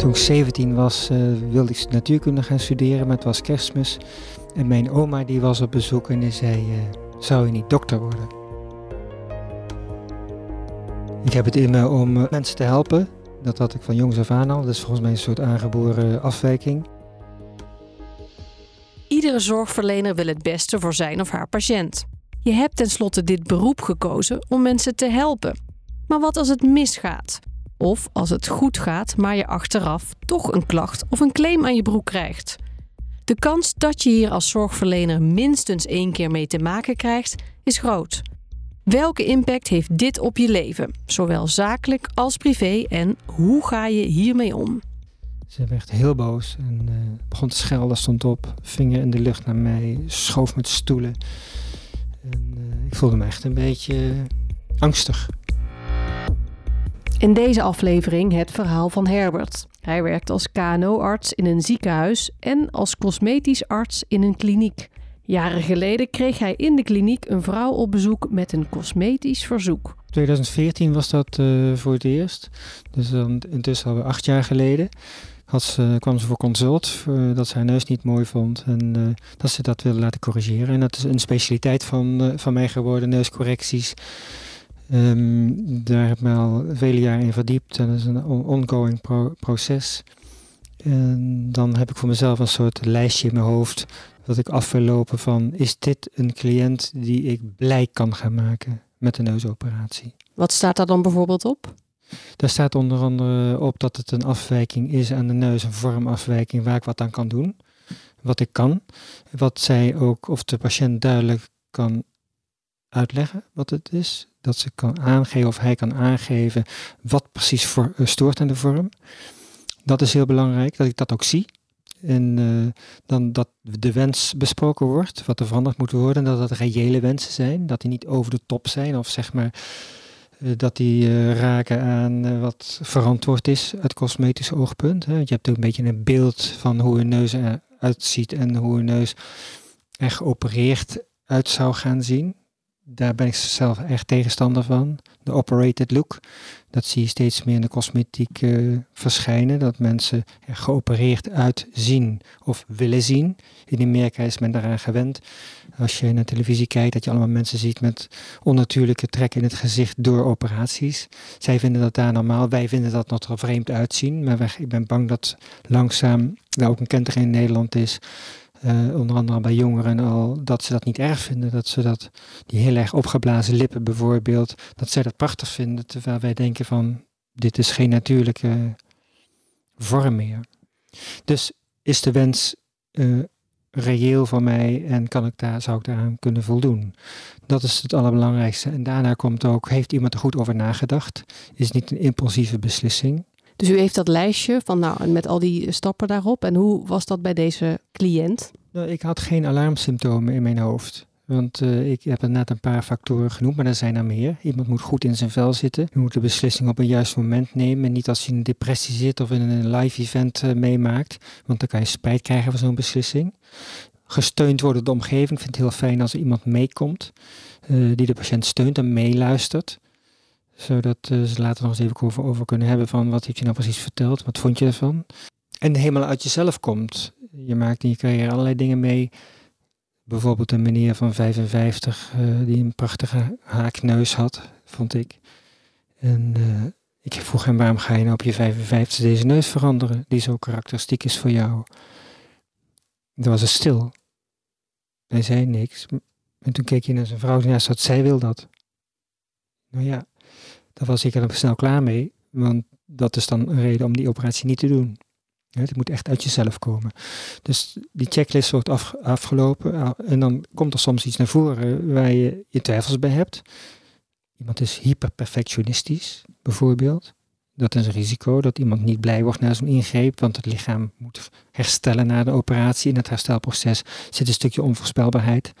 Toen ik 17 was, uh, wilde ik natuurkunde gaan studeren, maar het was kerstmis. En mijn oma die was op bezoek en zei, uh, zou je niet dokter worden? Ik heb het in me om uh, mensen te helpen. Dat had ik van jongs af aan al. Dat is volgens mij een soort aangeboren afwijking. Iedere zorgverlener wil het beste voor zijn of haar patiënt. Je hebt tenslotte dit beroep gekozen om mensen te helpen. Maar wat als het misgaat? Of als het goed gaat, maar je achteraf toch een klacht of een claim aan je broek krijgt? De kans dat je hier als zorgverlener minstens één keer mee te maken krijgt, is groot. Welke impact heeft dit op je leven, zowel zakelijk als privé, en hoe ga je hiermee om? Ze werd heel boos en uh, begon te schelden, stond op, vinger in de lucht naar mij, schoof met stoelen. En, uh, ik voelde me echt een beetje angstig. In deze aflevering het verhaal van Herbert. Hij werkt als KNO-arts in een ziekenhuis en als cosmetisch arts in een kliniek. Jaren geleden kreeg hij in de kliniek een vrouw op bezoek met een cosmetisch verzoek. 2014 was dat uh, voor het eerst. Dus dan intussen alweer acht jaar geleden. Had ze, kwam ze voor consult, uh, dat ze haar neus niet mooi vond en uh, dat ze dat wilde laten corrigeren. En dat is een specialiteit van, van mij geworden, neuscorrecties. Um, daar heb ik me al vele jaren in verdiept en dat is een ongoing pro proces. En dan heb ik voor mezelf een soort lijstje in mijn hoofd dat ik af wil lopen van is dit een cliënt die ik blij kan gaan maken met een neusoperatie. Wat staat daar dan bijvoorbeeld op? Daar staat onder andere op dat het een afwijking is aan de neus, een vormafwijking waar ik wat aan kan doen. Wat ik kan. Wat zij ook, of de patiënt duidelijk kan uitleggen wat het is. Dat ze kan aangeven of hij kan aangeven wat precies voor, uh, stoort aan de vorm. Dat is heel belangrijk, dat ik dat ook zie. En uh, dan dat de wens besproken wordt, wat er veranderd moet worden. Dat het reële wensen zijn, dat die niet over de top zijn. Of zeg maar uh, dat die raken aan wat verantwoord is uit cosmetisch oogpunt. Hè. Je hebt ook een beetje een beeld van hoe een neus eruit ziet en hoe een neus er geopereerd uit zou gaan zien daar ben ik zelf echt tegenstander van. De operated look. Dat zie je steeds meer in de cosmetiek uh, verschijnen. Dat mensen er geopereerd uitzien of willen zien. In Amerika is men daaraan gewend. Als je naar televisie kijkt, dat je allemaal mensen ziet met onnatuurlijke trekken in het gezicht door operaties. Zij vinden dat daar normaal. Wij vinden dat nog vreemd uitzien. Maar ik ben bang dat langzaam, daar ook een kenter in Nederland is, uh, onder andere bij jongeren al, dat ze dat niet erg vinden. Dat ze dat, die heel erg opgeblazen lippen bijvoorbeeld, dat zij dat prachtig vinden. Terwijl wij denken van, dit is geen natuurlijke vorm meer. Dus is de wens uh, reëel voor mij en kan ik daar, zou ik daaraan kunnen voldoen? Dat is het allerbelangrijkste. En daarna komt ook, heeft iemand er goed over nagedacht? Is niet een impulsieve beslissing? Dus u heeft dat lijstje van nou, met al die stappen daarop. En hoe was dat bij deze cliënt? Nou, ik had geen alarmsymptomen in mijn hoofd. Want uh, ik heb er net een paar factoren genoemd, maar er zijn er meer. Iemand moet goed in zijn vel zitten. Je moet de beslissing op een juist moment nemen. En niet als je in een depressie zit of in een live event uh, meemaakt. Want dan kan je spijt krijgen van zo'n beslissing. Gesteund worden door de omgeving. Ik vind het heel fijn als er iemand meekomt. Uh, die de patiënt steunt en meeluistert zodat uh, ze later nog eens even over, over kunnen hebben van wat heeft je nou precies verteld, wat vond je ervan. En helemaal uit jezelf komt. Je maakt in je carrière allerlei dingen mee. Bijvoorbeeld een meneer van 55 uh, die een prachtige haakneus had, vond ik. En uh, ik vroeg hem waarom ga je nou op je 55 deze neus veranderen, die zo karakteristiek is voor jou. Toen was het stil. Hij zei niks. En toen keek hij naar zijn vrouw en ja, zat, zij wil dat. Nou ja, daar was ik er snel klaar mee, want dat is dan een reden om die operatie niet te doen. Het moet echt uit jezelf komen. Dus die checklist wordt af, afgelopen en dan komt er soms iets naar voren waar je je twijfels bij hebt. Iemand is hyperperfectionistisch, bijvoorbeeld. Dat is een risico dat iemand niet blij wordt na zo'n ingreep, want het lichaam moet herstellen na de operatie. In het herstelproces zit een stukje onvoorspelbaarheid.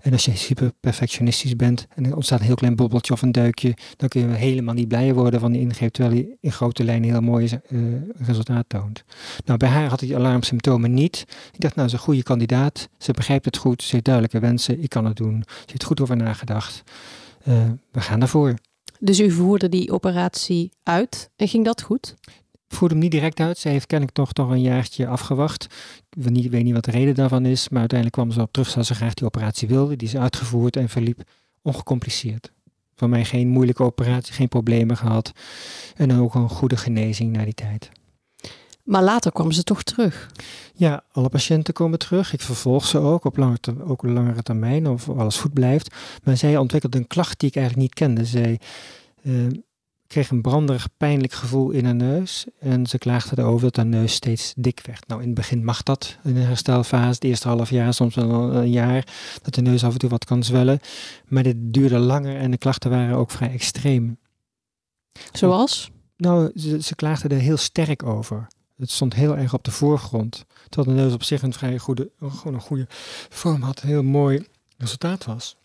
En als je super perfectionistisch bent en er ontstaat een heel klein bobbeltje of een duikje, dan kun je helemaal niet blij worden van die ingreep, terwijl hij in grote lijnen heel mooi uh, resultaat toont. Nou, bij haar had ik die alarmsymptomen niet. Ik dacht, nou, ze is een goede kandidaat. Ze begrijpt het goed, ze heeft duidelijke wensen, ik kan het doen. Ze heeft goed over nagedacht. Uh, we gaan ervoor. Dus u voerde die operatie uit en ging dat goed? voerde hem niet direct uit. Zij heeft kennelijk toch toch een jaartje afgewacht. Ik weet niet wat de reden daarvan is, maar uiteindelijk kwam ze op terug dat ze graag die operatie wilde. Die is uitgevoerd en verliep ongecompliceerd. Voor mij geen moeilijke operatie, geen problemen gehad. En ook een goede genezing na die tijd. Maar later kwam ze toch terug? Ja, alle patiënten komen terug. Ik vervolg ze ook op langere, ook op langere termijn of alles goed blijft. Maar zij ontwikkelde een klacht die ik eigenlijk niet kende. Zij uh, kreeg een branderig, pijnlijk gevoel in haar neus. En ze klaagde erover dat haar neus steeds dik werd. Nou, in het begin mag dat in de herstelfase, het eerste half jaar, soms wel een jaar, dat de neus af en toe wat kan zwellen. Maar dit duurde langer en de klachten waren ook vrij extreem. Zoals? Nou, ze, ze klaagde er heel sterk over. Het stond heel erg op de voorgrond. Terwijl de neus op zich een vrij goede, gewoon een goede vorm had, een heel mooi resultaat was.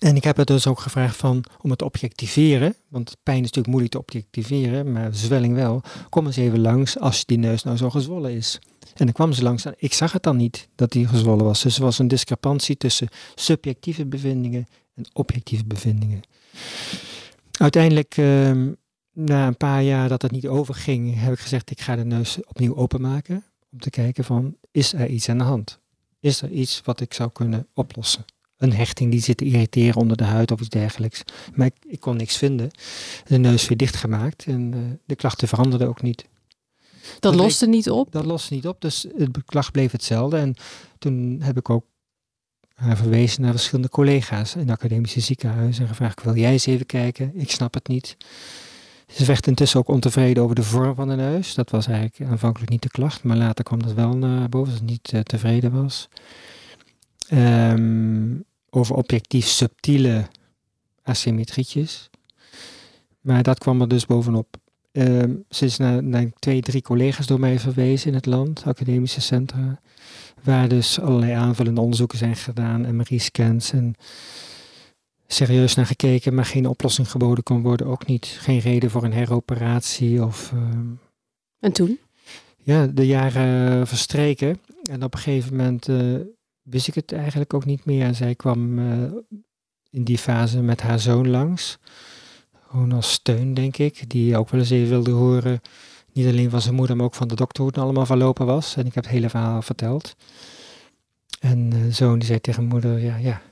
En ik heb het dus ook gevraagd van, om het te objectiveren, want pijn is natuurlijk moeilijk te objectiveren, maar zwelling wel. Kom eens even langs als die neus nou zo gezwollen is. En dan kwam ze langs en ik zag het dan niet dat die gezwollen was. Dus er was een discrepantie tussen subjectieve bevindingen en objectieve bevindingen. Uiteindelijk, ehm, na een paar jaar dat het niet overging, heb ik gezegd ik ga de neus opnieuw openmaken. Om te kijken van, is er iets aan de hand? Is er iets wat ik zou kunnen oplossen? een hechting die zit te irriteren onder de huid of iets dergelijks. Maar ik, ik kon niks vinden. De neus weer dichtgemaakt en uh, de klachten veranderden ook niet. Dat, dat loste niet op? Dat loste niet op, dus het klacht bleef hetzelfde. En toen heb ik ook haar verwezen naar verschillende collega's in academische ziekenhuizen en gevraagd, wil jij eens even kijken? Ik snap het niet. Ze werd intussen ook ontevreden over de vorm van de neus. Dat was eigenlijk aanvankelijk niet de klacht, maar later kwam dat wel naar boven, dat ze niet uh, tevreden was. Um, over objectief subtiele asymmetrietjes. Maar dat kwam er dus bovenop. Uh, ze is naar, twee, drie collega's door mij verwezen in het land, academische centra, waar dus allerlei aanvullende onderzoeken zijn gedaan, MRI-scans en serieus naar gekeken, maar geen oplossing geboden kon worden, ook niet. Geen reden voor een heroperatie of... Uh, en toen? Ja, de jaren verstreken en op een gegeven moment uh, wist ik het eigenlijk ook niet meer. En zij kwam uh, in die fase met haar zoon langs. Gewoon als steun, denk ik. Die ook wel eens even wilde horen. Niet alleen van zijn moeder, maar ook van de dokter hoe het allemaal verlopen was. En ik heb het hele verhaal verteld. En uh, zoon die zei tegen moeder, ja, ja,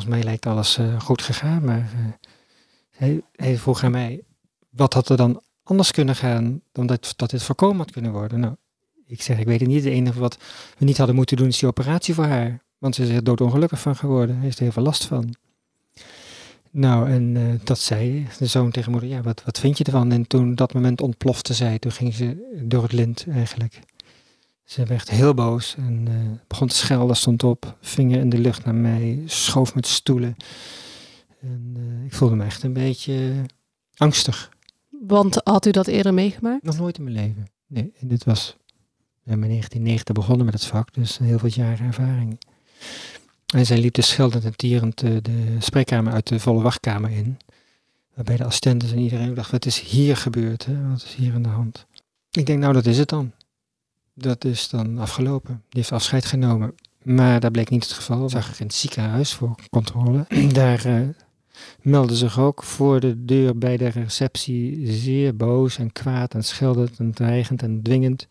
volgens mij lijkt alles uh, goed gegaan. Maar hij, hij, vroeg aan mij, wat had er dan anders kunnen gaan dan dat, dat dit voorkomen had kunnen worden? Nou, ik zeg, ik weet het niet. Het enige wat we niet hadden moeten doen is die operatie voor haar. Want ze is er doodongelukkig van geworden. Hij heeft er heel veel last van. Nou, en uh, dat zei de zoon tegen moeder, ja, wat, wat vind je ervan? En toen dat moment ontplofte zij, toen ging ze door het lint eigenlijk. Ze werd heel boos en uh, begon te schelden, stond op, vinger in de lucht naar mij, schoof met stoelen. En uh, ik voelde me echt een beetje angstig. Want had u dat eerder meegemaakt? Nog nooit in mijn leven. Nee, en dit was in 1990 begonnen met het vak, dus heel veel jaren ervaring. En zij liep dus scheldend en tierend de, de spreekkamer uit de volle wachtkamer in. Waarbij de assistenten en iedereen dacht, wat is hier gebeurd? Hè? Wat is hier aan de hand? Ik denk, nou dat is het dan. Dat is dan afgelopen. Die heeft afscheid genomen. Maar dat bleek niet het geval. Zag er in het ziekenhuis voor controle. Daar uh, meldde zich ook voor de deur bij de receptie zeer boos en kwaad en scheldend en dreigend en dwingend.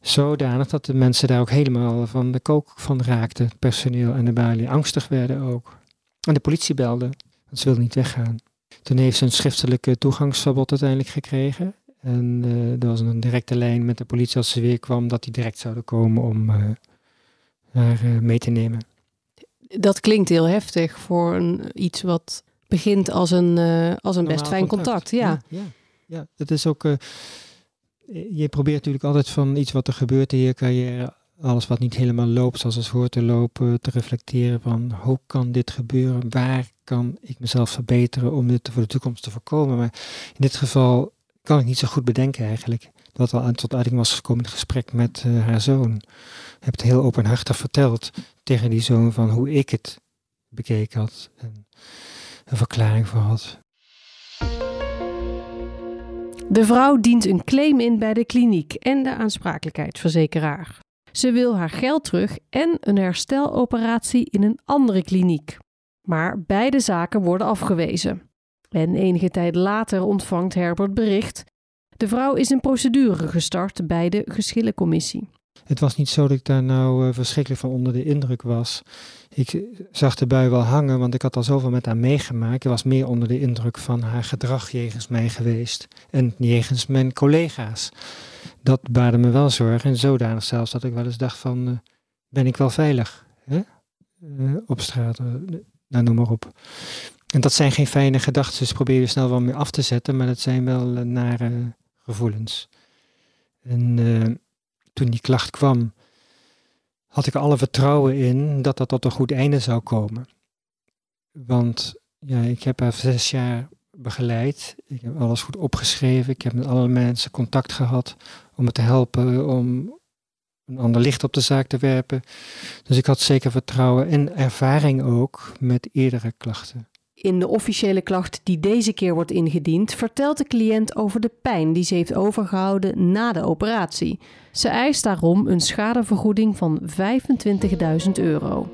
Zodanig dat de mensen daar ook helemaal van de kook van raakten. Personeel en de balie angstig werden ook. En de politie belde, want ze wilden niet weggaan. Toen heeft ze een schriftelijke toegangsverbod uiteindelijk gekregen. En uh, er was een directe lijn met de politie als ze weer kwam, dat die direct zouden komen om uh, haar uh, mee te nemen. Dat klinkt heel heftig voor een, iets wat begint als een, als een best fijn contact. contact ja. ja. Ja, ja, dat is ook je probeert natuurlijk altijd van iets wat er gebeurt in je carrière, alles wat niet helemaal loopt zoals het hoort te lopen, te reflecteren van hoe kan dit gebeuren, waar kan ik mezelf verbeteren om dit voor de toekomst te voorkomen. Maar in dit geval kan ik niet zo goed bedenken eigenlijk. Wat al tot uiting was gekomen in het gesprek met uh, haar zoon. Heb het heel openhartig verteld tegen die zoon van hoe ik het bekeken had en een verklaring voor had. De vrouw dient een claim in bij de kliniek en de aansprakelijkheidsverzekeraar. Ze wil haar geld terug en een hersteloperatie in een andere kliniek. Maar beide zaken worden afgewezen. En enige tijd later ontvangt Herbert bericht De vrouw is een procedure gestart bij de geschillencommissie. Het was niet zo dat ik daar nou uh, verschrikkelijk van onder de indruk was. Ik zag de bui wel hangen, want ik had al zoveel met haar meegemaakt. Ik was meer onder de indruk van haar gedrag jegens mij geweest. En jegens mijn collega's. Dat baarde me wel zorgen. En zodanig zelfs dat ik wel eens dacht van, uh, ben ik wel veilig? Op straat, nou noem maar op. En dat zijn geen fijne gedachten, dus probeer je snel wel mee af te zetten. Maar dat zijn wel nare gevoelens. En toen die klacht kwam, had ik alle vertrouwen in dat dat tot een goed einde zou komen. Want ja, ik heb haar zes jaar begeleid. Ik heb alles goed opgeschreven. Ik heb met alle mensen contact gehad om me te helpen, om een ander licht op de zaak te werpen. Dus ik had zeker vertrouwen en ervaring ook met eerdere klachten. In de officiële klacht die deze keer wordt ingediend, vertelt de cliënt over de pijn die ze heeft overgehouden na de operatie. Ze eist daarom een schadevergoeding van 25.000 euro.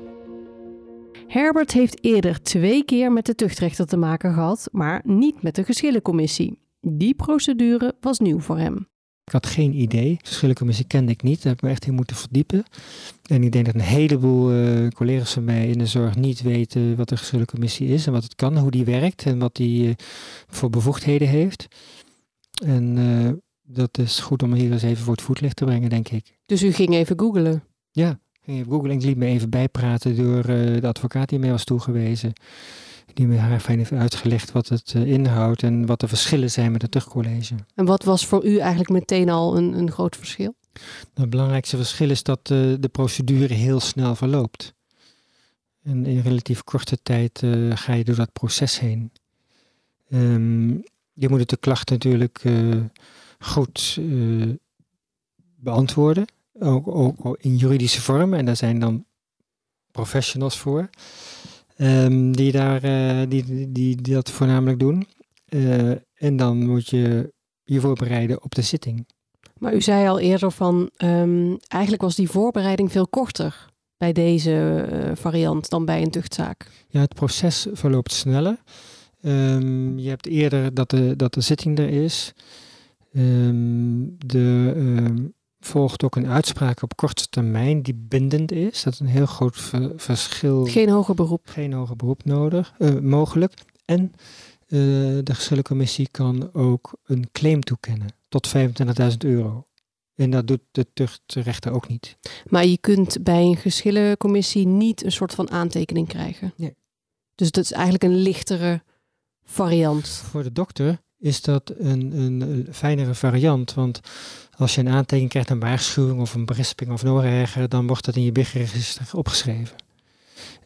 Herbert heeft eerder twee keer met de tuchtrechter te maken gehad, maar niet met de geschillencommissie. Die procedure was nieuw voor hem. Ik had geen idee. De geschillencommissie kende ik niet. Daar heb ik me echt in moeten verdiepen. En ik denk dat een heleboel uh, collega's van mij in de zorg niet weten wat de geschillencommissie is en wat het kan, hoe die werkt en wat die uh, voor bevoegdheden heeft. En uh, dat is goed om hier eens even voor het voetlicht te brengen, denk ik. Dus u ging even googlen? Ja, ging even googlen en ik liet me even bijpraten door de advocaat die mij was toegewezen die me haar fijn heeft uitgelegd wat het uh, inhoudt en wat de verschillen zijn met het terugcollege. En wat was voor u eigenlijk meteen al een, een groot verschil? Het belangrijkste verschil is dat uh, de procedure heel snel verloopt. En in relatief korte tijd uh, ga je door dat proces heen. Um, je moet het de klacht natuurlijk goed beantwoorden, ook, ook in juridische vorm. En daar zijn dan professionals voor. Um, die, daar, uh, die, die, die, dat voornamelijk doen. Uh, en dan moet je je voorbereiden op de zitting. Maar u zei al eerder van, um, eigenlijk was die voorbereiding veel korter bij deze uh, variant dan bij een tuchtzaak. Ja, het proces verloopt sneller. Um, je hebt eerder dat de, dat de zitting er is. de volgt ook een uitspraak op korte termijn die bindend is. Dat is een heel groot ver verschil. Geen hoger beroep. Geen hoger beroep nodig, uh, mogelijk. En uh, de geschillencommissie kan ook een claim toekennen tot 25.000 euro. En dat doet de tuchtrechter ook niet. Maar je kunt bij een geschillencommissie niet een soort van aantekening krijgen. Nee. Dus dat is eigenlijk een lichtere variant. Voor de dokter is dat een, een, fijnere variant. Want als je een aantekening krijgt, een waarschuwing of een berisping of nog erger, dan wordt dat in je BIG-register opgeschreven.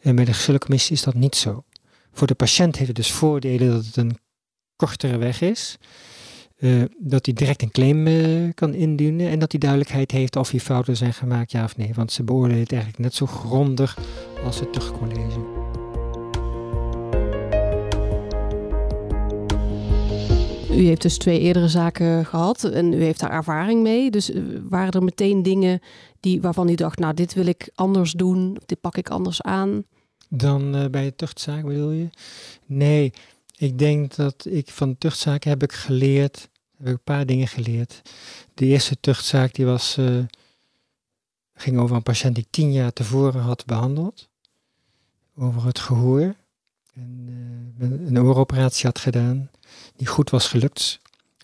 En bij de geschillencommissie is dat niet zo. Voor de patiënt heeft het dus voordelen dat het een kortere weg is. Uh, dat hij direct een claim uh, kan indienen en dat hij duidelijkheid heeft of hier fouten zijn gemaakt, ja of nee. Want ze beoordelen het eigenlijk net zo grondig als het terugcollege. U heeft dus twee eerdere zaken gehad en u heeft daar ervaring mee. Dus eh, waren er meteen dingen die, waarvan u dacht, nou dit wil ik anders doen, dit pak ik anders aan? Dan uh, bij de tuchtzaak bedoel je? Nee, ik denk dat ik van tuchtzaken heb ik geleerd, heb ik een paar dingen geleerd. De eerste tuchtzaak die was, uh, ging over een patiënt die ik tien jaar tevoren had behandeld. Over het gehoor. En een ooroperatie had gedaan die goed was gelukt.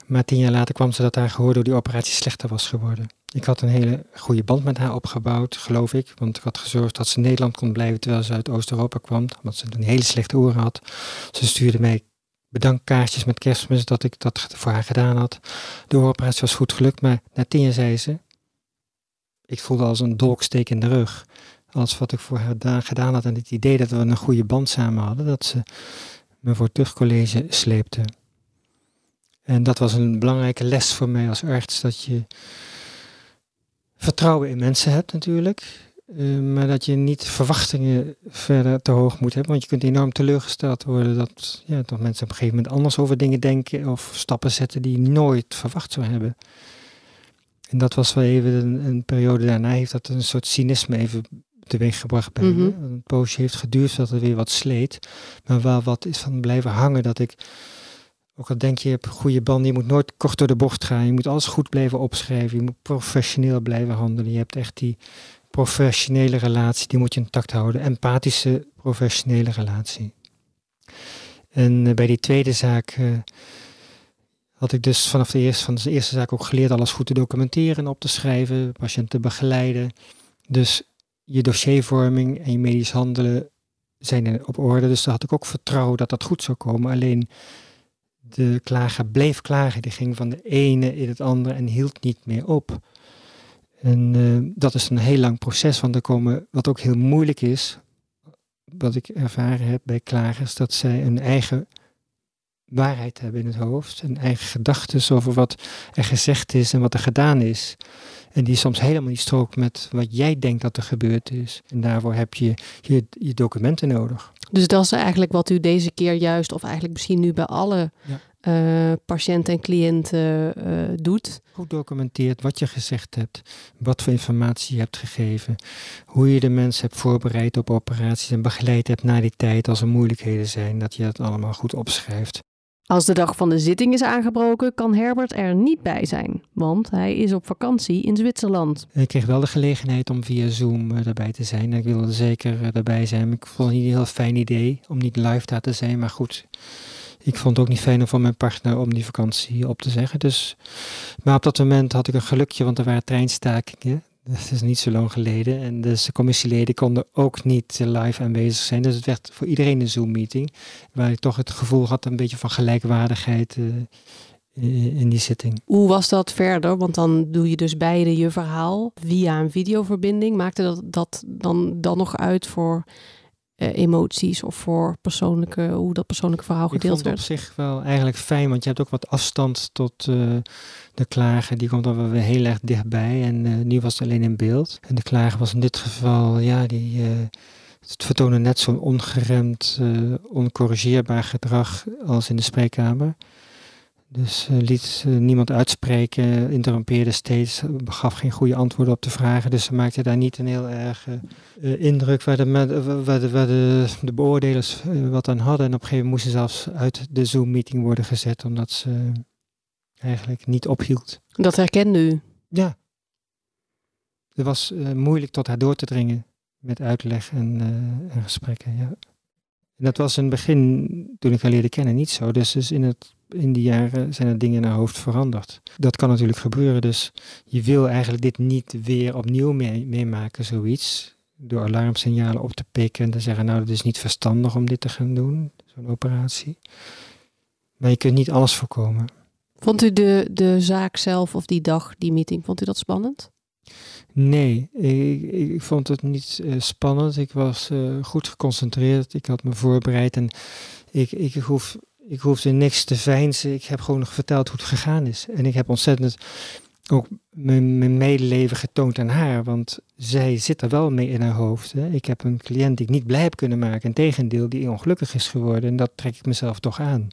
Maar tien jaar later kwam ze dat haar gehoor door die operatie slechter was geworden. Ik had een hele goede band met haar opgebouwd, geloof ik. Want ik had gezorgd dat ze Nederland kon blijven terwijl ze uit Oost-Europa kwam. Omdat ze een hele slechte oren had. Ze stuurde mij bedankkaartjes met kerstmis dat ik dat voor haar gedaan had. De operatie was goed gelukt, maar na tien jaar zei ze... Ik voelde als een dolksteek in de rug. Als wat ik voor haar gedaan had en het idee dat we een goede band samen hadden. Dat ze me voor het terugcollege sleepte. En dat was een belangrijke les voor mij als arts, dat je vertrouwen in mensen hebt natuurlijk, uh, maar dat je niet verwachtingen verder te hoog moet hebben, want je kunt enorm teleurgesteld worden dat, ja, dat mensen op een gegeven moment anders over dingen denken of stappen zetten die je nooit verwacht zou hebben. En dat was wel even een, een periode daarna, heeft dat een soort cynisme even teweeg gebracht bij mm -hmm. me. Een poosje heeft geduurd dat er weer wat sleet, maar wel wat is van blijven hangen dat ik ook al denk je, je hebt goede banden, je moet nooit kort door de bocht gaan. Je moet alles goed blijven opschrijven. Je moet professioneel blijven handelen. Je hebt echt die professionele relatie, die moet je intact houden. Empathische professionele relatie. En bij die tweede zaak had ik dus vanaf de eerste, van de eerste zaak ook geleerd alles goed te documenteren en op te schrijven, patiënten begeleiden. Dus je dossiervorming en je medisch handelen zijn op orde. Dus daar had ik ook vertrouwen dat dat goed zou komen. Alleen de klager bleef klagen. Die ging van de ene in het andere en hield niet meer op. En uh, dat is een heel lang proces, want er komen, wat ook heel moeilijk is, wat ik ervaren heb bij klagers, dat zij een eigen waarheid hebben in het hoofd, een eigen gedachten over wat er gezegd is en wat er gedaan is. En die soms helemaal niet strookt met wat jij denkt dat er gebeurd is. En daarvoor heb je je, je documenten nodig. Dus dat is eigenlijk wat u deze keer juist, of eigenlijk misschien nu bij alle ja. uh, patiënten en cliënten uh, doet. Goed documenteert wat je gezegd hebt, wat voor informatie je hebt gegeven, hoe je de mensen hebt voorbereid op operaties en begeleid hebt na die tijd als er moeilijkheden zijn, dat je dat allemaal goed opschrijft. Als de dag van de zitting is aangebroken, kan Herbert er niet bij zijn, want hij is op vakantie in Zwitserland. Ik kreeg wel de gelegenheid om via Zoom erbij te zijn. Ik wilde zeker erbij zijn. Ik vond het niet een heel fijn idee om niet live daar te zijn, maar goed. Ik vond het ook niet fijn van mijn partner om die vakantie op te zeggen. Dus, maar op dat moment had ik een gelukje, want er waren treinstakingen. Dat is niet zo lang geleden. En dus de commissieleden konden ook niet live aanwezig zijn. Dus het werd voor iedereen een Zoom-meeting. Waar ik toch het gevoel had een beetje van gelijkwaardigheid uh, in die zitting. Hoe was dat verder? Want dan doe je dus beide je verhaal via een videoverbinding. Maakte dat, dat dan, dan nog uit voor uh, emoties of voor persoonlijke, hoe dat persoonlijke verhaal gedeeld werd? Ik vond het op zich wel eigenlijk fijn, want je hebt ook wat afstand tot uh, de klager. Die komt dan wel weer heel erg dichtbij en uh, nu was het alleen in beeld. En de klager was in dit geval, ja, die het vertoonde net zo'n ongeremd, oncorrigeerbaar gedrag als in de spreekkamer. Dus uh, liet uh, niemand uitspreken, interrompeerde steeds, gaf geen goede antwoorden op de vragen. Dus ze maakte daar niet een heel erg uh, indruk waar, de, waar, de, waar de, de beoordelers wat aan hadden. En op een gegeven moment moesten ze zelfs uit de Zoom-meeting worden gezet, omdat ze eigenlijk niet ophield. Dat herkende u? Ja. Het was moeilijk tot haar door te dringen met uitleg en, en gesprekken, ja. En dat was in het begin, toen ik haar leerde kennen, niet zo. Dus, dus in, het, in die jaren zijn er dingen in haar hoofd veranderd. Dat kan natuurlijk gebeuren. Dus je wil eigenlijk dit niet weer opnieuw mee, meemaken, zoiets. Door alarmsignalen op te pikken en te zeggen, nou, het is niet verstandig om dit te gaan doen, zo'n operatie. Maar je kunt niet alles voorkomen. Vond u de, de zaak zelf of die dag, die meeting, vond u dat spannend? Nee, ik, ik vond het niet uh, spannend. Ik was uh, goed geconcentreerd. Ik had me voorbereid en ik, ik, hoef, ik hoefde niks te veinzen. Ik heb gewoon nog verteld hoe het gegaan is. En ik heb ontzettend ook mijn, mijn medeleven getoond aan haar, want zij zit er wel mee in haar hoofd. Hè. Ik heb een cliënt die ik niet blij heb kunnen maken. Integendeel, die ongelukkig is geworden. En dat trek ik mezelf toch aan.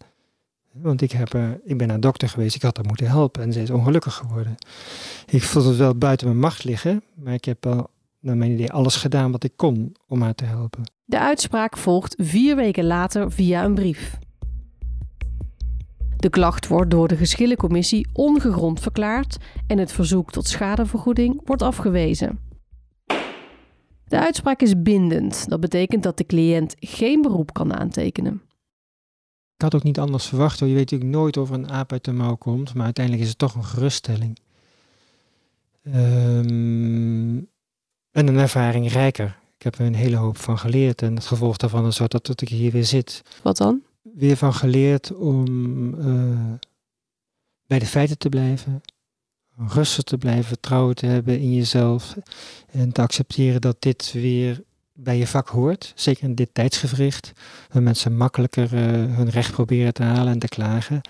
Want ik, heb, ik ben naar dokter geweest, ik had haar moeten helpen en ze is ongelukkig geworden. Ik voelde het wel buiten mijn macht liggen, maar ik heb wel naar mijn idee alles gedaan wat ik kon om haar te helpen. De uitspraak volgt vier weken later via een brief. De klacht wordt door de geschillencommissie ongegrond verklaard en het verzoek tot schadevergoeding wordt afgewezen. De uitspraak is bindend. Dat betekent dat de cliënt geen beroep kan aantekenen. Ik had ook niet anders verwacht. Hoor. Je weet natuurlijk nooit of er een aap uit de mouw komt, maar uiteindelijk is het toch een geruststelling. Um, en een ervaring rijker. Ik heb er een hele hoop van geleerd en het gevolg daarvan is dat, dat ik hier weer zit. Wat dan? Weer van geleerd om uh, bij de feiten te blijven, rustig te blijven, vertrouwen te hebben in jezelf en te accepteren dat dit weer bij je vak hoort. Zeker in dit tijdsgevricht, waar mensen makkelijker uh, hun recht proberen te halen en te klagen.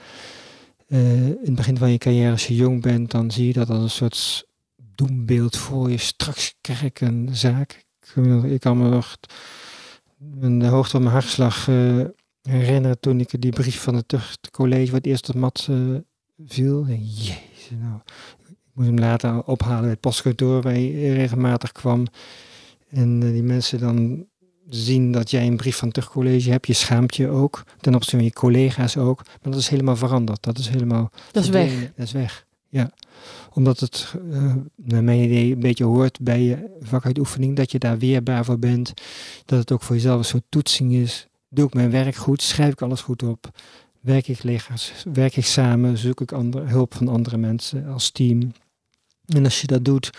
Uh, in het begin van je carrière, als je jong bent, dan zie je dat als een soort doembeeld voor je. Straks krijg ik een zaak. Ik, kan me nog de hoogte van mijn hartslag herinneren toen ik die brief van het college wat eerst op mat viel. En jezus, nou, ik moest hem later ophalen bij het postkantoor waar hij regelmatig kwam. En uh, die mensen dan zien dat jij een brief van het terugcollege hebt. Je schaamt je ook. Ten opzichte van je collega's ook. Maar dat is helemaal veranderd. Dat is helemaal. Dat is weg. Dat is weg. Ja. Omdat het, uh, naar mijn idee, een beetje hoort bij je vakuitoefening. Dat je daar weerbaar voor bent. Dat het ook voor jezelf een soort toetsing is. Doe ik mijn werk goed? Schrijf ik alles goed op? Werk ik, legers, werk ik samen? Zoek ik hulp van andere mensen als team? En als je dat doet,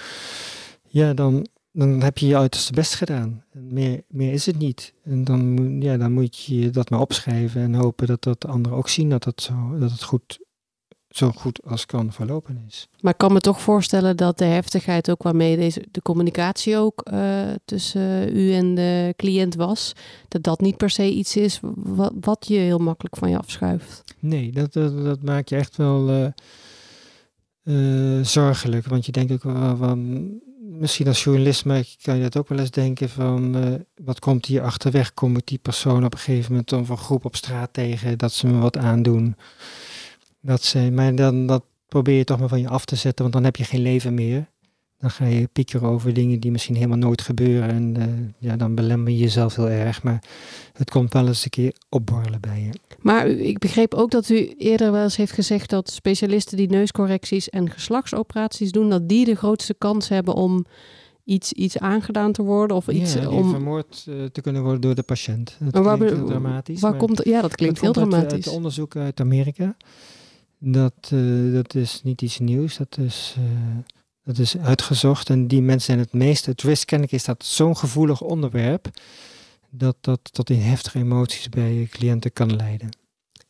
ja, dan, dan heb je je uiterste best gedaan. Meer, meer is het niet. En dan, ja, dan moet je dat maar opschrijven en hopen dat dat de anderen ook zien dat het, zo, dat het goed, zo goed als kan verlopen is. Maar ik kan me toch voorstellen dat de heftigheid ook waarmee deze, de communicatie ook uh, tussen u en de cliënt was, dat dat niet per se iets is wat, wat je heel makkelijk van je afschuift. Nee, dat, dat, dat maakt je echt wel uh, uh, zorgelijk. Want je denkt ook wel van misschien als journalist maar kan je dat ook wel eens denken van uh, wat komt hier achterweg? Kom ik die persoon op een gegeven moment dan van groep op straat tegen dat ze me wat aandoen? Dat ze, maar dan dat probeer je toch maar van je af te zetten, want dan heb je geen leven meer. Dan ga je piekeren over dingen die misschien helemaal nooit gebeuren. En uh, ja, dan belemmer je jezelf heel erg. Maar het komt wel eens een keer opborrelen bij je. Maar ik begreep ook dat u eerder wel eens heeft gezegd dat specialisten die neuscorrecties en geslachtsoperaties doen, dat die de grootste kans hebben om iets, iets aangedaan te worden of iets ja, om vermoord uh, te kunnen worden door de patiënt. Dat waar, klinkt heel dramatisch. Waar komt, ja, dat klinkt heel dramatisch. Het onderzoek uit Amerika. Dat, uh, dat is niet iets nieuws. Dat is, uh, dat is uitgezocht. En die mensen zijn het meest. Het risk kennelijk is dat zo'n gevoelig onderwerp dat dat tot in heftige emoties bij cliënten kan leiden.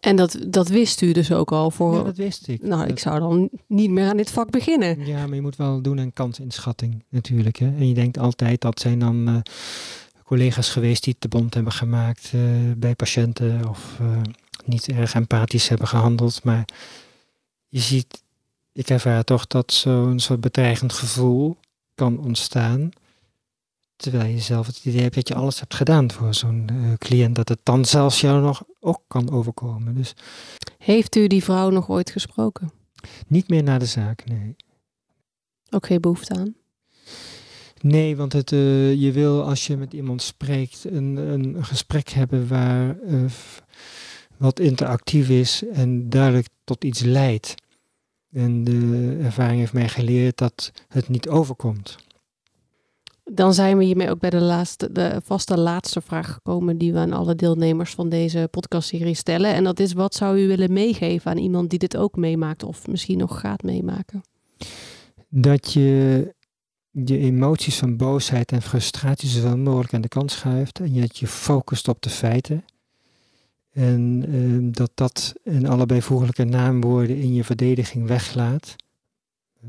En dat, dat wist u dus ook al voor. Ja, dat wist ik. Nou, dat... ik zou dan niet meer aan dit vak beginnen. Ja, maar je moet wel doen aan kansinschatting natuurlijk. Hè? En je denkt altijd dat zijn dan uh, collega's geweest die het te bond hebben gemaakt bij patiënten of niet erg empathisch hebben gehandeld. Maar je ziet, ik ervaar toch dat zo'n soort bedreigend gevoel kan ontstaan Terwijl je zelf het idee hebt dat je alles hebt gedaan voor zo'n uh, cliënt, dat het dan zelfs jou nog ook kan overkomen. Dus, Heeft u die vrouw nog ooit gesproken? Niet meer na de zaak, nee. Ook geen behoefte aan? Nee, want het, uh, je wil als je met iemand spreekt een, een gesprek hebben waar uh, wat interactief is en duidelijk tot iets leidt. En de ervaring heeft mij geleerd dat het niet overkomt. Dan zijn we hiermee ook bij de, laatste, de vaste laatste vraag gekomen die we aan alle deelnemers van deze podcastserie stellen. En dat is, wat zou u willen meegeven aan iemand die dit ook meemaakt of misschien nog gaat meemaken? Dat je je emoties van boosheid en frustratie zoveel mogelijk aan de kant schuift en dat je focust op de feiten. En uh, dat dat in alle bijvoeglijke naamwoorden in je verdediging weglaat.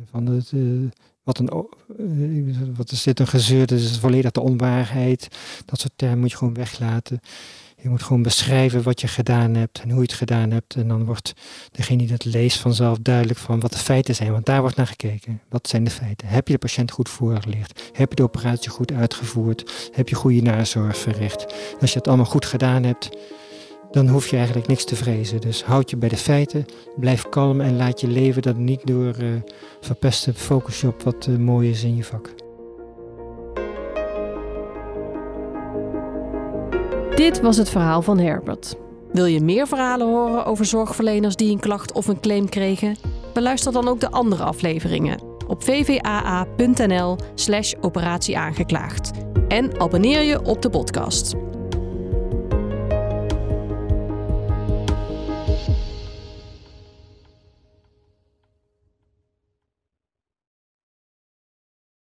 Van het, uh, wat, een, uh, wat is dit een gezeur, dat is volledig de onwaarheid. Dat soort termen moet je gewoon weglaten. Je moet gewoon beschrijven wat je gedaan hebt en hoe je het gedaan hebt. En dan wordt degene die dat leest vanzelf duidelijk van wat de feiten zijn. Want daar wordt naar gekeken. Wat zijn de feiten? Heb je de patiënt goed voorgelegd? Heb je de operatie goed uitgevoerd? Heb je goede nazorg verricht? Als je het allemaal goed gedaan hebt, dan hoef je eigenlijk niks te vrezen. Dus houd je bij de feiten, blijf kalm en laat je leven dat niet door uh, verpesten. Focus je op wat uh, mooi is in je vak. Dit was het verhaal van Herbert. Wil je meer verhalen horen over zorgverleners die een klacht of een claim kregen? Beluister dan ook de andere afleveringen op vvaa.nl/slash operatieaangeklaagd en abonneer je op de podcast.